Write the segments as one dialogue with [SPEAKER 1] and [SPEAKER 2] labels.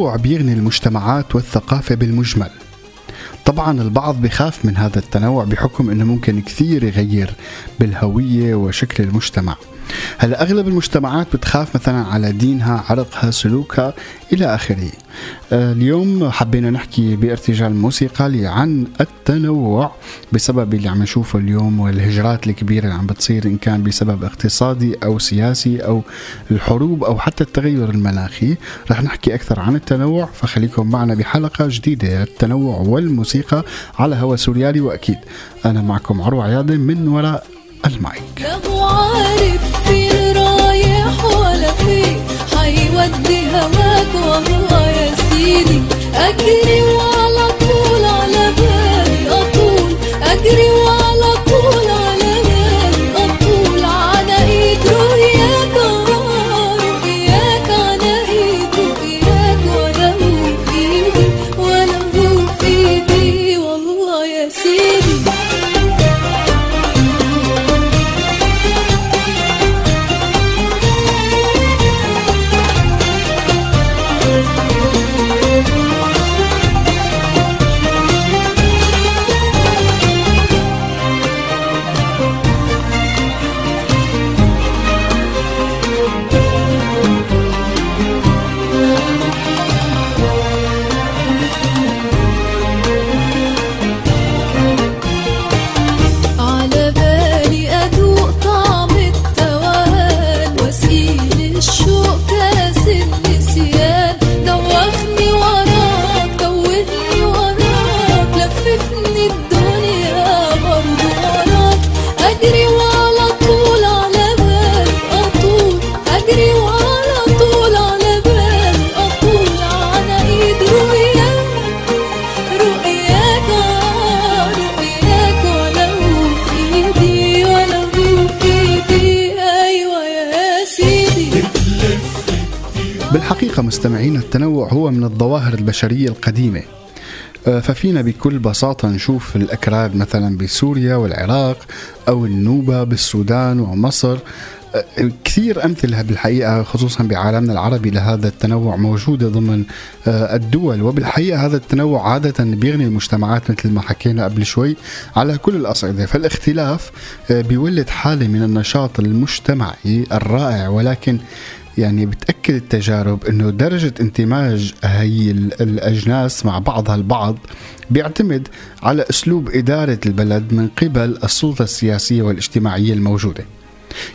[SPEAKER 1] التنوع بيغني المجتمعات والثقافة بالمجمل. طبعا البعض بخاف من هذا التنوع بحكم إنه ممكن كثير يغير بالهوية وشكل المجتمع. هلا أغلب المجتمعات بتخاف مثلا على دينها عرقها سلوكها إلى آخره. آه، اليوم حبينا نحكي بارتجال موسيقى عن التنوع بسبب اللي عم نشوفه اليوم والهجرات الكبيرة اللي عم بتصير إن كان بسبب اقتصادي أو سياسي أو الحروب أو حتى التغير المناخي. رح نحكي أكثر عن التنوع فخليكم معنا بحلقة جديدة. التنوع والموسيقى على هوا سوريالي وأكيد أنا معكم عروة عياده من وراء المايك.
[SPEAKER 2] لا عارف حيودي هواك والله يا سيدي أجري وعلى طول على بالي أطول. أجري
[SPEAKER 1] مستمعين التنوع هو من الظواهر البشرية القديمة. آه، ففينا بكل بساطة نشوف الأكراد مثلا بسوريا والعراق أو النوبة بالسودان ومصر. آه، كثير أمثلة بالحقيقة خصوصا بعالمنا العربي لهذا التنوع موجودة ضمن آه، الدول. وبالحقيقة هذا التنوع عادة بيغني المجتمعات مثل ما حكينا قبل شوي على كل الأصعدة. فالاختلاف بيولد حالة من النشاط المجتمعي الرائع ولكن يعني بتأكد التجارب أنه درجة انتماج هي ال- الأجناس مع بعضها البعض بيعتمد على أسلوب إدارة البلد من قبل السلطة السياسية والاجتماعية الموجودة.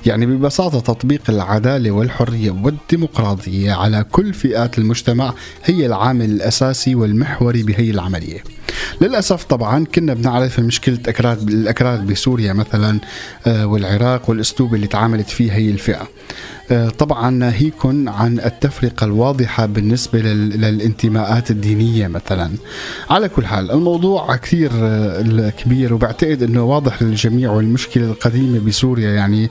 [SPEAKER 1] يعني ببساطة تطبيق العدالة والحرية والديمقراطية على كل فئات المجتمع هي العامل الأساسي والمحوري بهي العملية. للأسف طبعا كنا بنعرف مشكلة أكراد الأكراد بسوريا مثلا آه، والعراق والأسلوب اللي تعاملت فيه هي الفئة. آه، طبعا ناهيكم عن التفرقة الواضحة بالنسبة لل- للانتماءات الدينية مثلا. على كل حال الموضوع كثير آه، كبير وبعتقد أنه واضح للجميع والمشكلة القديمة بسوريا يعني.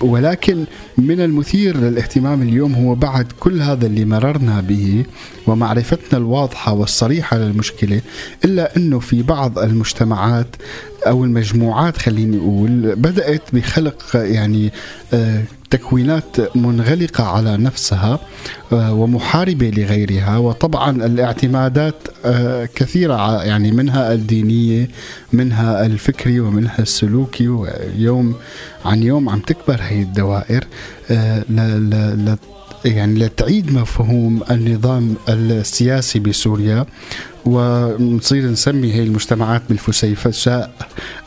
[SPEAKER 1] ولكن من المثير للاهتمام اليوم هو بعد كل هذا اللي مررنا به ومعرفتنا الواضحة والصريحة للمشكلة إلا أنه في بعض المجتمعات أو المجموعات خليني أقول بدأت بخلق يعني آه، تكوينات منغلقة على نفسها آه، ومحاربة لغيرها. وطبعا الاعتمادات آه، كثيرة يعني منها الدينية منها الفكري ومنها السلوكي ويوم عن يوم عم تكبر هي الدوائر يعني لتعيد مفهوم النظام السياسي بسوريا. ونصير نسمي هي المجتمعات بالفسيفساء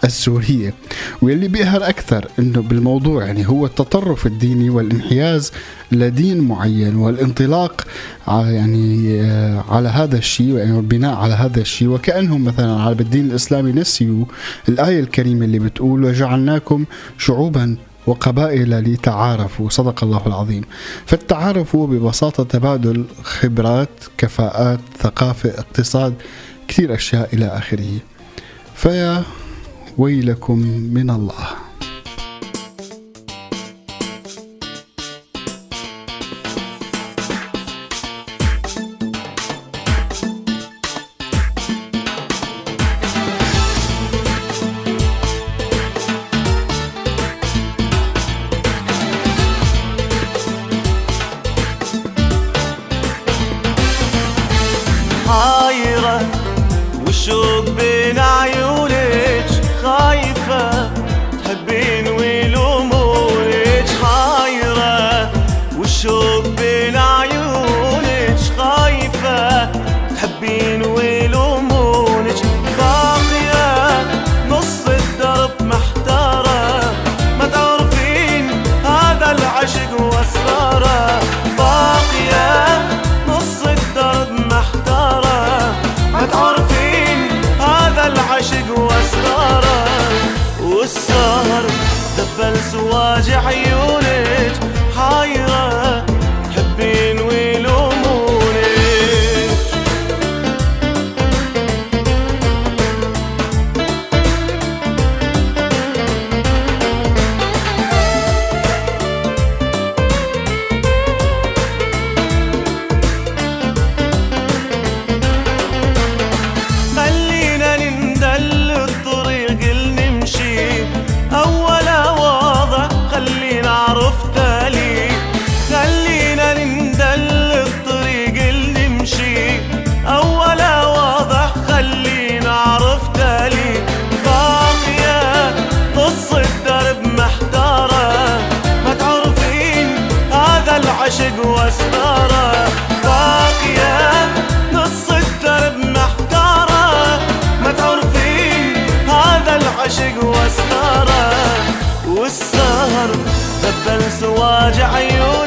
[SPEAKER 1] السورية. واللي بيقهر أكثر أنه بالموضوع يعني هو التطرف الديني والانحياز لدين معين والانطلاق على يعني آه، على هذا الشيء يعني على هذا الشيء. وكأنهم مثلا على بالدين الإسلامي نسيوا الآية الكريمة اللي بتقول وجعلناكم شعوبا وقبائل لتعارفوا. صدق الله العظيم. فالتعارف هو ببساطة تبادل خبرات كفاءات ثقافة اقتصاد كثير أشياء إلى آخره. فيا ويلكم من الله. jogo.
[SPEAKER 3] ذبل سواج عيونك. ذبل سواج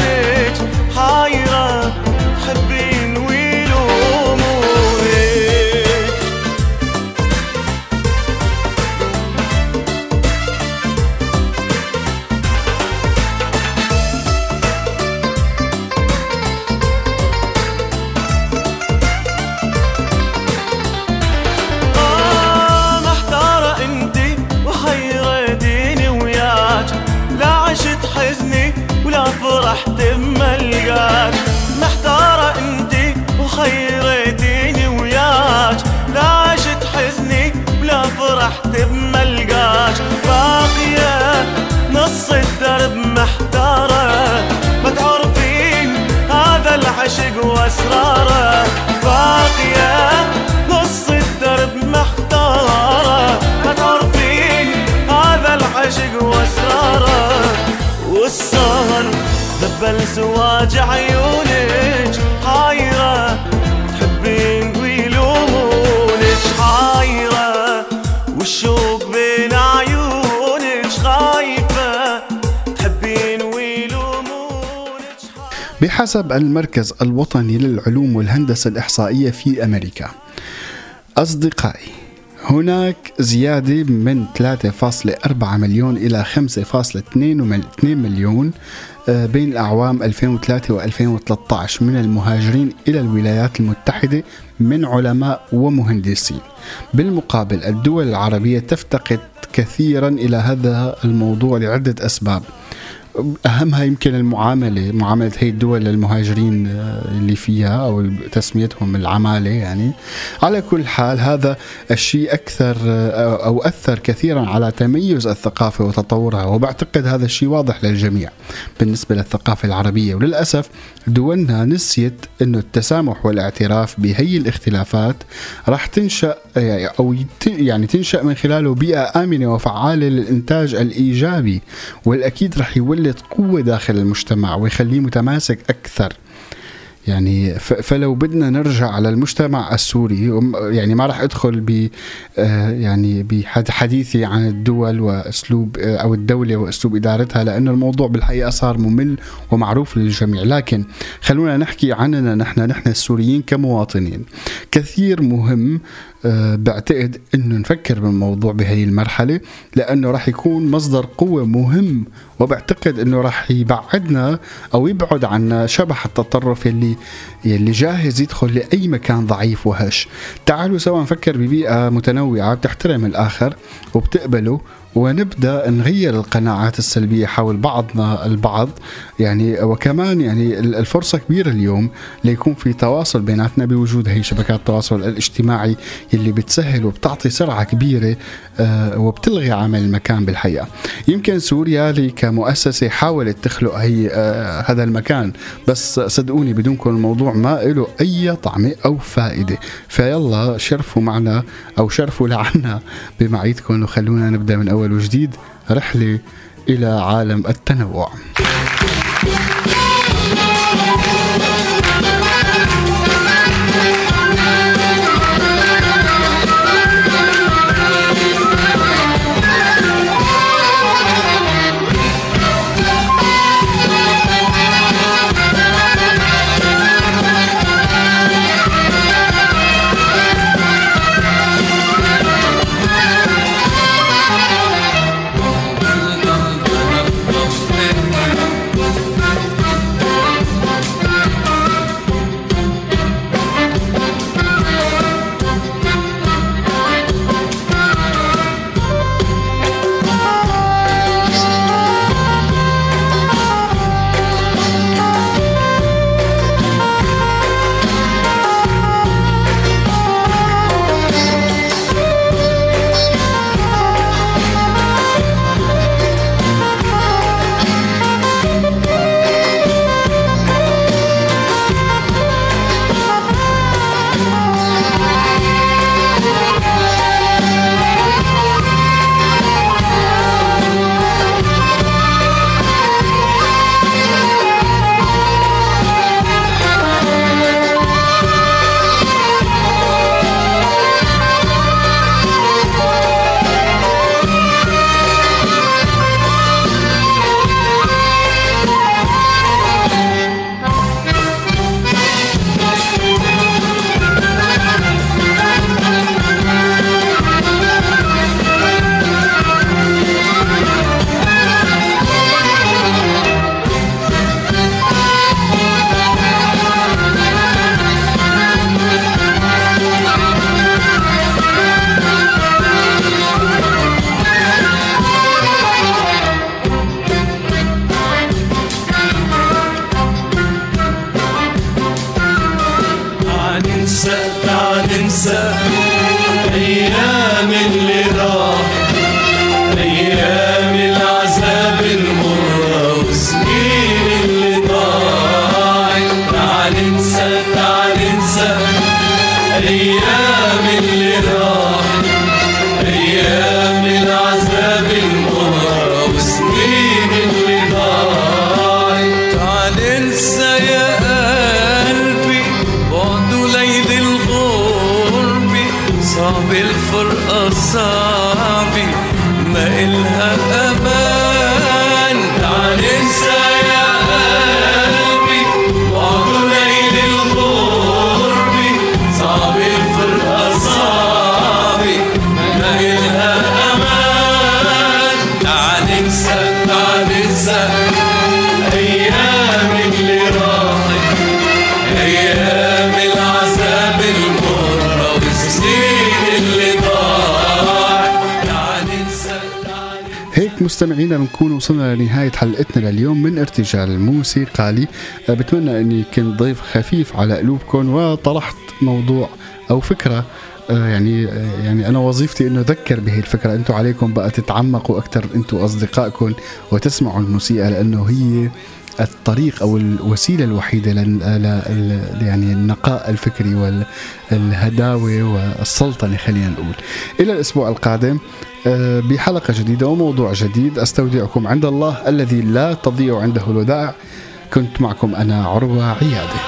[SPEAKER 3] العشق وأسراره. باقية نص الدرب محتارة ما تعرفين هذا العشق وأسراره. والسهر ذبل سواج عيونك حايرة تحبين ويلومونك حايرة والشوق
[SPEAKER 1] بحسب المركز الوطني للعلوم والهندسة الإحصائية في أمريكا. أصدقائي هناك زيادة من 3.4 مليون إلى 5.2 مليون آه، بين الأعوام 2003 و 2013 من المهاجرين إلى الولايات المتحدة من علماء ومهندسين. بالمقابل الدول العربية تفتقد كثيرا إلى هذا الموضوع لعدة أسباب. أهمها يمكن المعاملة معاملة هي الدول للمهاجرين آه، اللي فيها أو تسميتهم العمالة يعني. على كل حال هذا الشيء أكثر آه، أو أثر كثيرا على تميز الثقافة وتطورها وبعتقد هذا الشيء واضح للجميع بالنسبة للثقافة العربية. وللأسف دولنا نسيت إنه التسامح والاعتراف بهي الاختلافات راح تنشأ يعني أو يعني تنشأ من خلاله بيئة آمنة وفعالة للإنتاج الإيجابي والأكيد راح يولد قوة داخل المجتمع ويخليه متماسك أكثر. يعني فلو بدنا نرجع على المجتمع السوري يعني ما راح أدخل ب آه، يعني بحديثي عن الدول وأسلوب آه، أو الدولة وأسلوب إدارتها لأنه الموضوع بالحقيقة صار ممل ومعروف للجميع. لكن خلونا نحكي عننا نحن نحن السوريين كمواطنين. كثير مهم بعتقد إنه نفكر بالموضوع بهي المرحلة لأنه راح يكون مصدر قوة مهم وبعتقد إنه راح يبعدنا أو يبعد عنا شبح التطرف يلي يلي جاهز يدخل لأي مكان ضعيف وهش. تعالوا سوا نفكر ببيئة متنوعة بتحترم الآخر وبتقبله ونبدأ نغير القناعات السلبية حول بعضنا البعض. يعني وكمان يعني ال- الفرصة كبيرة اليوم ليكون في تواصل بيناتنا بوجود هي شبكات التواصل الاجتماعي يلي بتسهل وبتعطي سرعة كبيرة آه، وبتلغي عمل المكان بالحقيقة يمكن سوريا لي كمؤسسه حاولت تخلق هي آه، هذا المكان بس صدقوني بدونكم الموضوع ما له أي طعمه أو فائدة. فيلا شرفوا معنا أو شرفوا لعنا بمعيتكم وخلونا نبدأ من أول وجديد رحلة إلى عالم التنوع. ننسى تعال ننسى. ما إلها أمان
[SPEAKER 4] هنا بنكون وصلنا لنهاية حلقتنا لليوم من ارتجال الموسيقالي بتمنى إني كنت ضيف خفيف على قلوبكم وطرحت موضوع أو فكرة. آه، يعني آه، يعني أنا وظيفتي إنه أذكر بهي الفكرة. أنتم عليكم بقى تتعمقوا أكثر أنتم أصدقائكم وتسمعوا الموسيقى لأنه هي الطريق أو الوسيلة الوحيدة يعني النقاء الفكري والهداوة والسلطنه يعني خلينا نقول. إلى الأسبوع القادم آه، بحلقة جديدة وموضوع جديد أستودعكم عند الله الذي لا تضيع عنده الودائع كنت معكم أنا عروة عيادة.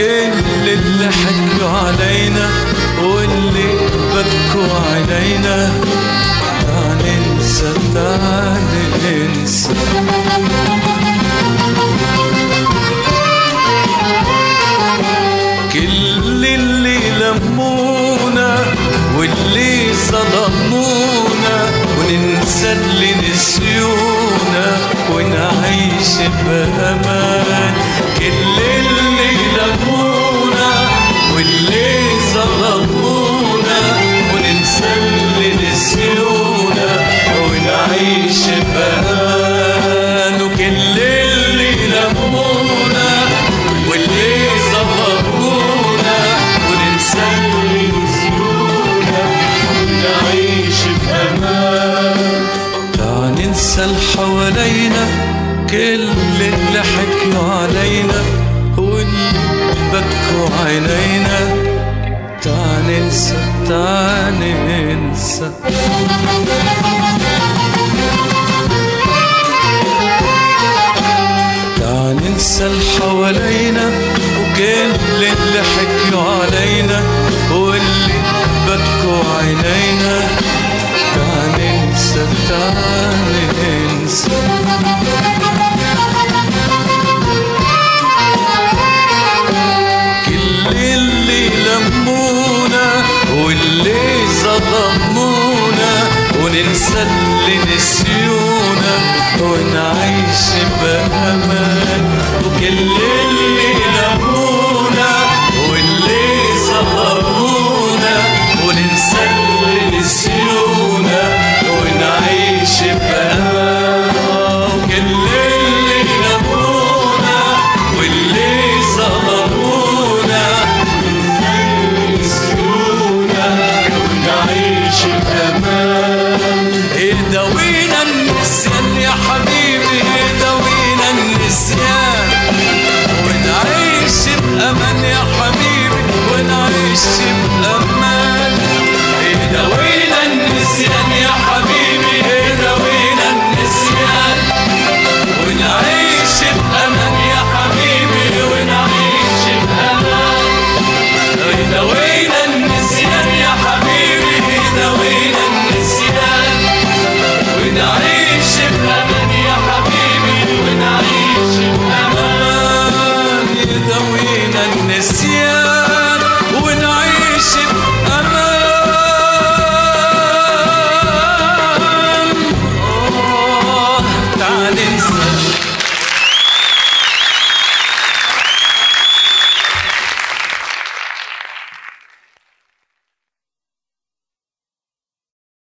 [SPEAKER 4] كل اللي حكوا علينا واللي بكوا علينا. تعال ننسى تعال ننسى. كل اللي لمونا واللي صدمونا وننسى اللي نسيونا ونعيش بأمان. كل اللي